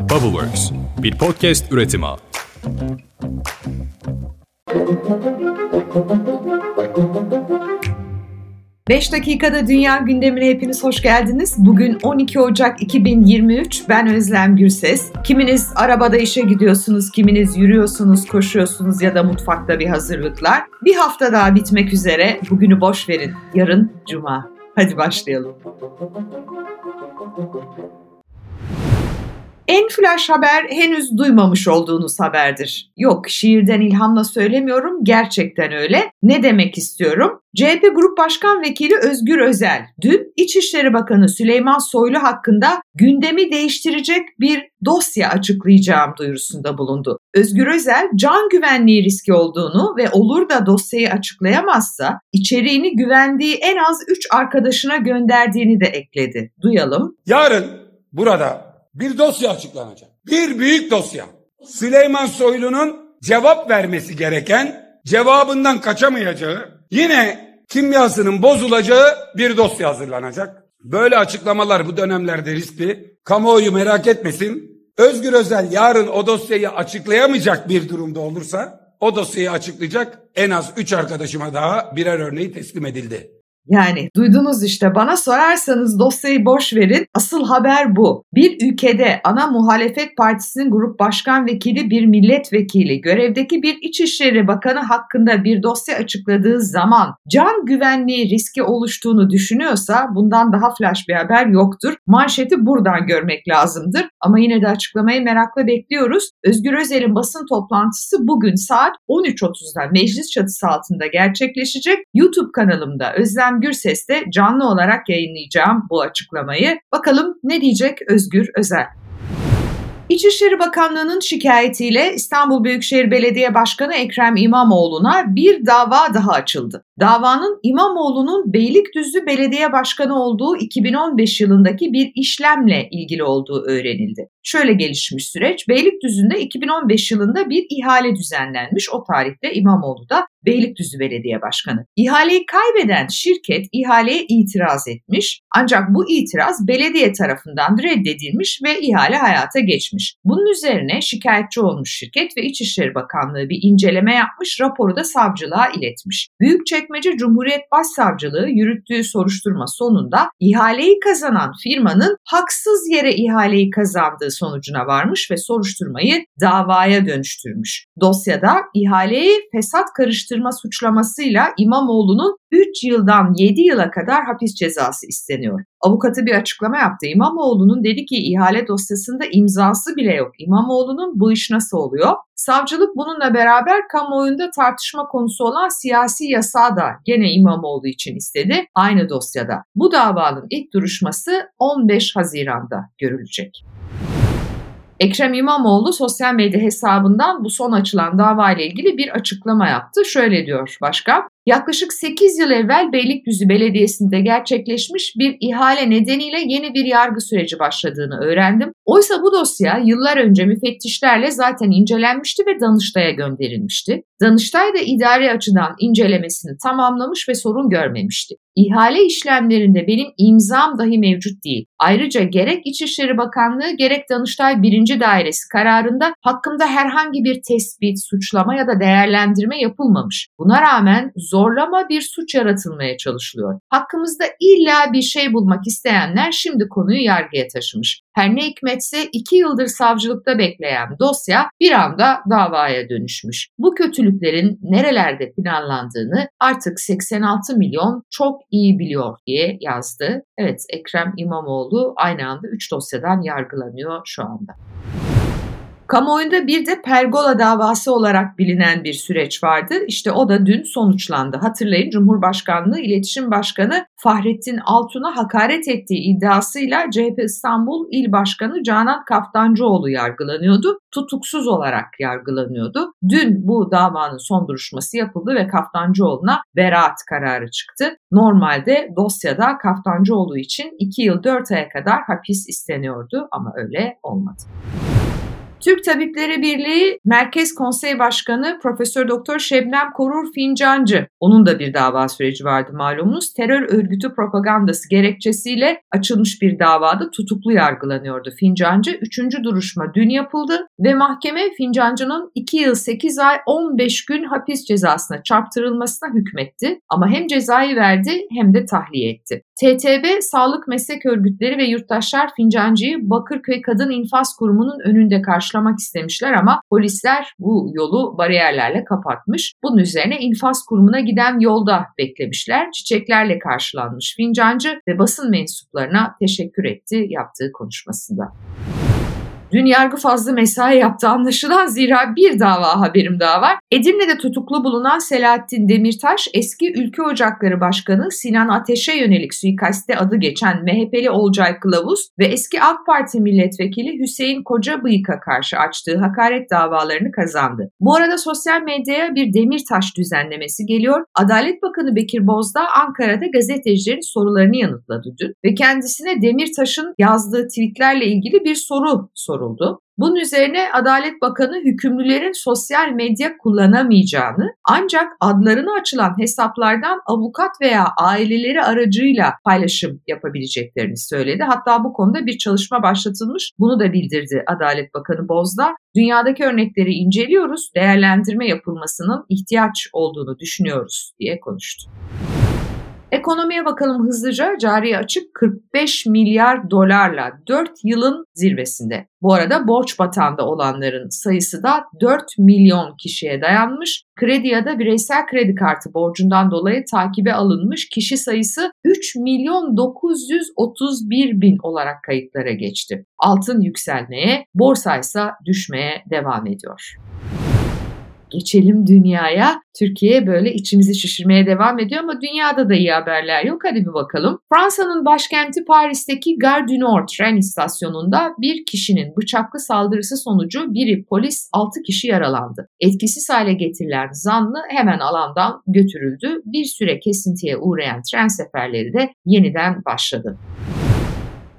Bubbleworks, bir podcast üretimi. Beş dakikada dünya gündemine hepiniz hoş geldiniz. Bugün 12 Ocak 2023. Ben Özlem Gürses. Kiminiz arabada işe gidiyorsunuz, kiminiz yürüyorsunuz, koşuyorsunuz ya da mutfakta bir hazırlıklar. Bir hafta daha bitmek üzere. Bugünü boş verin. Yarın Cuma. Hadi başlayalım. En flash haber henüz duymamış olduğunuz haberdir. Yok şiirden ilhamla söylemiyorum gerçekten öyle. Ne demek istiyorum? CHP Grup Başkan Vekili Özgür Özel dün İçişleri Bakanı Süleyman Soylu hakkında gündemi değiştirecek bir dosya açıklayacağım duyurusunda bulundu. Özgür Özel can güvenliği riski olduğunu ve olur da dosyayı açıklayamazsa içeriğini güvendiği en az 3 arkadaşına gönderdiğini de ekledi. Duyalım. Yarın burada bir dosya açıklanacak. Bir büyük dosya. Süleyman Soylu'nun cevap vermesi gereken, cevabından kaçamayacağı, yine kimyasının bozulacağı bir dosya hazırlanacak. Böyle açıklamalar bu dönemlerde riskli. Kamuoyu merak etmesin. Özgür Özel yarın o dosyayı açıklayamayacak bir durumda olursa o dosyayı açıklayacak en az 3 arkadaşıma daha birer örneği teslim edildi. Yani duydunuz işte bana sorarsanız dosyayı boş verin. Asıl haber bu. Bir ülkede ana muhalefet partisinin grup başkan vekili bir milletvekili görevdeki bir İçişleri Bakanı hakkında bir dosya açıkladığı zaman can güvenliği riski oluştuğunu düşünüyorsa bundan daha flash bir haber yoktur. Manşeti buradan görmek lazımdır. Ama yine de açıklamayı merakla bekliyoruz. Özgür Özel'in basın toplantısı bugün saat 13.30'da meclis çatısı altında gerçekleşecek. YouTube kanalımda Özlem Gürses'te canlı olarak yayınlayacağım bu açıklamayı. Bakalım ne diyecek Özgür Özel? İçişleri Bakanlığı'nın şikayetiyle İstanbul Büyükşehir Belediye Başkanı Ekrem İmamoğlu'na bir dava daha açıldı. Davanın İmamoğlu'nun Beylikdüzü Belediye Başkanı olduğu 2015 yılındaki bir işlemle ilgili olduğu öğrenildi. Şöyle gelişmiş süreç, Beylikdüzü'nde 2015 yılında bir ihale düzenlenmiş. O tarihte İmamoğlu da Beylikdüzü Belediye Başkanı. İhaleyi kaybeden şirket ihaleye itiraz etmiş. Ancak bu itiraz belediye tarafından reddedilmiş ve ihale hayata geçmiş. Bunun üzerine şikayetçi olmuş şirket ve İçişleri Bakanlığı bir inceleme yapmış, raporu da savcılığa iletmiş. Büyükçekmece Cumhuriyet Başsavcılığı yürüttüğü soruşturma sonunda ihaleyi kazanan firmanın haksız yere ihaleyi kazandığı sonucuna varmış ve soruşturmayı davaya dönüştürmüş. Dosyada ihaleyi fesat karıştırma suçlamasıyla İmamoğlu'nun 3 yıldan 7 yıla kadar hapis cezası isteniyor. Avukatı bir açıklama yaptı. İmamoğlu'nun dedi ki ihale dosyasında imzası bile yok. İmamoğlu'nun bu iş nasıl oluyor? Savcılık bununla beraber kamuoyunda tartışma konusu olan siyasi yasağı da gene İmamoğlu için istedi aynı dosyada. Bu davanın ilk duruşması 15 Haziran'da görülecek. Ekrem İmamoğlu sosyal medya hesabından bu son açılan dava ile ilgili bir açıklama yaptı. Şöyle diyor başkan. Yaklaşık 8 yıl evvel Beylikdüzü Belediyesi'nde gerçekleşmiş bir ihale nedeniyle yeni bir yargı süreci başladığını öğrendim. Oysa bu dosya yıllar önce müfettişlerle zaten incelenmişti ve Danıştay'a gönderilmişti. Danıştay da idari açıdan incelemesini tamamlamış ve sorun görmemişti. İhale işlemlerinde benim imzam dahi mevcut değil. Ayrıca gerek İçişleri Bakanlığı gerek Danıştay 1. Dairesi kararında hakkımda herhangi bir tespit, suçlama ya da değerlendirme yapılmamış. Buna rağmen zorlama bir suç yaratılmaya çalışılıyor. Hakkımızda illa bir şey bulmak isteyenler şimdi konuyu yargıya taşımış. Her ne hikmetse iki yıldır savcılıkta bekleyen dosya bir anda davaya dönüşmüş. Bu kötülüklerin nerelerde planlandığını artık 86 milyon çok iyi biliyor diye yazdı. Evet Ekrem İmamoğlu aynı anda 3 dosyadan yargılanıyor şu anda. Kamuoyunda bir de pergola davası olarak bilinen bir süreç vardı. İşte o da dün sonuçlandı. Hatırlayın Cumhurbaşkanlığı İletişim Başkanı Fahrettin Altun'a hakaret ettiği iddiasıyla CHP İstanbul İl Başkanı Canan Kaftancıoğlu yargılanıyordu. Tutuksuz olarak yargılanıyordu. Dün bu davanın son duruşması yapıldı ve Kaftancıoğlu'na beraat kararı çıktı. Normalde dosyada Kaftancıoğlu için 2 yıl 4 aya kadar hapis isteniyordu ama öyle olmadı. Türk Tabipleri Birliği Merkez Konsey Başkanı Profesör Doktor Şebnem Korur Fincancı. Onun da bir dava süreci vardı malumunuz. Terör örgütü propagandası gerekçesiyle açılmış bir davada tutuklu yargılanıyordu Fincancı. Üçüncü duruşma dün yapıldı ve mahkeme Fincancı'nın 2 yıl 8 ay 15 gün hapis cezasına çarptırılmasına hükmetti. Ama hem cezayı verdi hem de tahliye etti. TTB Sağlık Meslek Örgütleri ve yurttaşlar Fincancı'yı Bakırköy Kadın İnfaz Kurumu'nun önünde karşılamak istemişler ama polisler bu yolu bariyerlerle kapatmış. Bunun üzerine infaz kurumuna giden yolda beklemişler. Çiçeklerle karşılanmış Fincancı ve basın mensuplarına teşekkür etti yaptığı konuşmasında. Dün yargı fazla mesai yaptı anlaşılan zira bir dava haberim daha var. Edirne'de tutuklu bulunan Selahattin Demirtaş eski Ülke Ocakları Başkanı Sinan Ateş'e yönelik suikaste adı geçen MHP'li Olcay Kılavuz ve eski AK Parti milletvekili Hüseyin Kocabıyık'a karşı açtığı hakaret davalarını kazandı. Bu arada sosyal medyaya bir Demirtaş düzenlemesi geliyor. Adalet Bakanı Bekir Bozdağ Ankara'da gazetecilerin sorularını yanıtladı dün ve kendisine Demirtaş'ın yazdığı tweetlerle ilgili bir soru sordu soruldu. Bunun üzerine Adalet Bakanı hükümlülerin sosyal medya kullanamayacağını ancak adlarını açılan hesaplardan avukat veya aileleri aracıyla paylaşım yapabileceklerini söyledi. Hatta bu konuda bir çalışma başlatılmış. Bunu da bildirdi Adalet Bakanı Bozda. Dünyadaki örnekleri inceliyoruz, değerlendirme yapılmasının ihtiyaç olduğunu düşünüyoruz diye konuştu. Ekonomiye bakalım hızlıca. Cari açık 45 milyar dolarla 4 yılın zirvesinde. Bu arada borç batağında olanların sayısı da 4 milyon kişiye dayanmış. Kredi ya da bireysel kredi kartı borcundan dolayı takibe alınmış kişi sayısı 3 milyon 931 bin olarak kayıtlara geçti. Altın yükselmeye, borsa ise düşmeye devam ediyor geçelim dünyaya. Türkiye böyle içimizi şişirmeye devam ediyor ama dünyada da iyi haberler yok. Hadi bir bakalım. Fransa'nın başkenti Paris'teki Gare du Nord tren istasyonunda bir kişinin bıçaklı saldırısı sonucu biri polis 6 kişi yaralandı. Etkisiz hale getirilen zanlı hemen alandan götürüldü. Bir süre kesintiye uğrayan tren seferleri de yeniden başladı.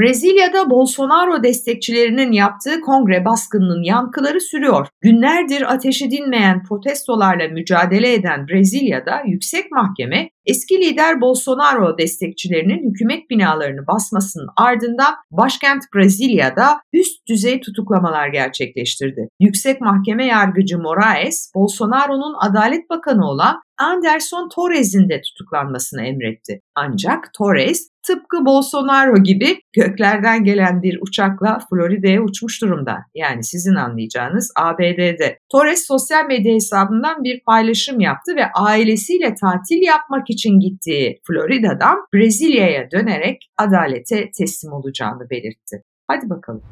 Brezilya'da Bolsonaro destekçilerinin yaptığı kongre baskınının yankıları sürüyor. Günlerdir ateşi dinmeyen protestolarla mücadele eden Brezilya'da yüksek mahkeme eski lider Bolsonaro destekçilerinin hükümet binalarını basmasının ardından başkent Brezilya'da üst düzey tutuklamalar gerçekleştirdi. Yüksek Mahkeme Yargıcı Moraes, Bolsonaro'nun Adalet Bakanı olan Anderson Torres'in de tutuklanmasını emretti. Ancak Torres tıpkı Bolsonaro gibi göklerden gelen bir uçakla Florida'ya uçmuş durumda. Yani sizin anlayacağınız ABD'de. Torres sosyal medya hesabından bir paylaşım yaptı ve ailesiyle tatil yapmak için gittiği Florida'dan Brezilya'ya dönerek adalete teslim olacağını belirtti. Hadi bakalım.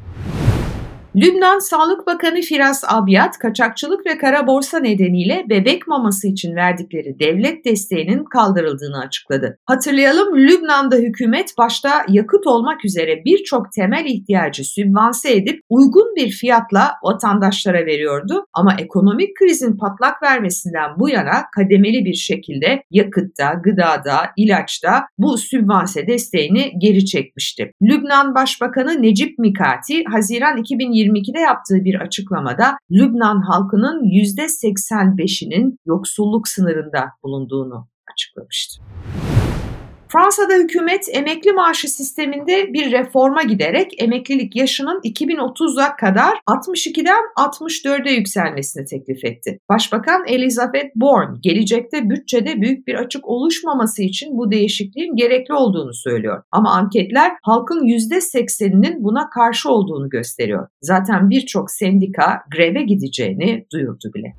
Lübnan Sağlık Bakanı Firas Abyad, kaçakçılık ve kara borsa nedeniyle bebek maması için verdikleri devlet desteğinin kaldırıldığını açıkladı. Hatırlayalım Lübnan'da hükümet başta yakıt olmak üzere birçok temel ihtiyacı sübvanse edip uygun bir fiyatla vatandaşlara veriyordu. Ama ekonomik krizin patlak vermesinden bu yana kademeli bir şekilde yakıtta, gıdada, ilaçta bu sübvanse desteğini geri çekmişti. Lübnan Başbakanı Necip Mikati, Haziran 2020 2022'de yaptığı bir açıklamada Lübnan halkının %85'inin yoksulluk sınırında bulunduğunu açıklamıştı. Fransa'da hükümet emekli maaşı sisteminde bir reforma giderek emeklilik yaşının 2030'a kadar 62'den 64'e yükselmesini teklif etti. Başbakan Elizabeth Bourne gelecekte bütçede büyük bir açık oluşmaması için bu değişikliğin gerekli olduğunu söylüyor. Ama anketler halkın %80'inin buna karşı olduğunu gösteriyor. Zaten birçok sendika greve gideceğini duyurdu bile.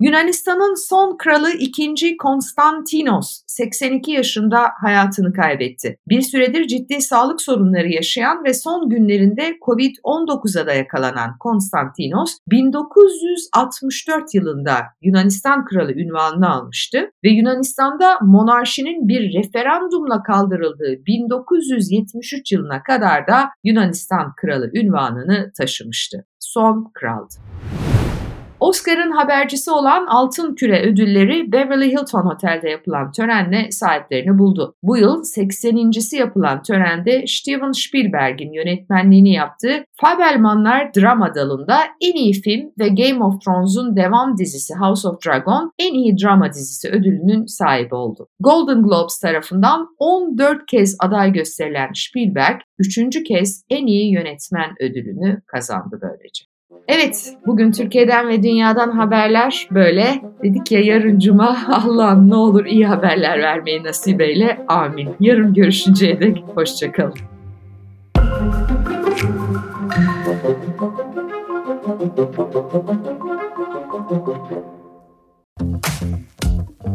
Yunanistan'ın son kralı 2. Konstantinos 82 yaşında hayatını kaybetti. Bir süredir ciddi sağlık sorunları yaşayan ve son günlerinde Covid-19'a da yakalanan Konstantinos 1964 yılında Yunanistan kralı ünvanını almıştı ve Yunanistan'da monarşinin bir referandumla kaldırıldığı 1973 yılına kadar da Yunanistan kralı ünvanını taşımıştı. Son kraldı. Oscar'ın habercisi olan Altın Küre ödülleri Beverly Hilton Otel'de yapılan törenle sahiplerini buldu. Bu yıl 80.si yapılan törende Steven Spielberg'in yönetmenliğini yaptığı Fabelmanlar drama dalında en iyi film ve Game of Thrones'un devam dizisi House of Dragon en iyi drama dizisi ödülünün sahibi oldu. Golden Globes tarafından 14 kez aday gösterilen Spielberg, üçüncü kez en iyi yönetmen ödülünü kazandı böylece. Evet, bugün Türkiye'den ve dünyadan haberler böyle. Dedik ya yarın cuma Allah'ım ne olur iyi haberler vermeyi nasip eyle. Amin. Yarın görüşünceye dek hoşçakalın.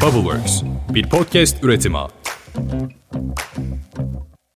Bubbleworks bir podcast üretimi.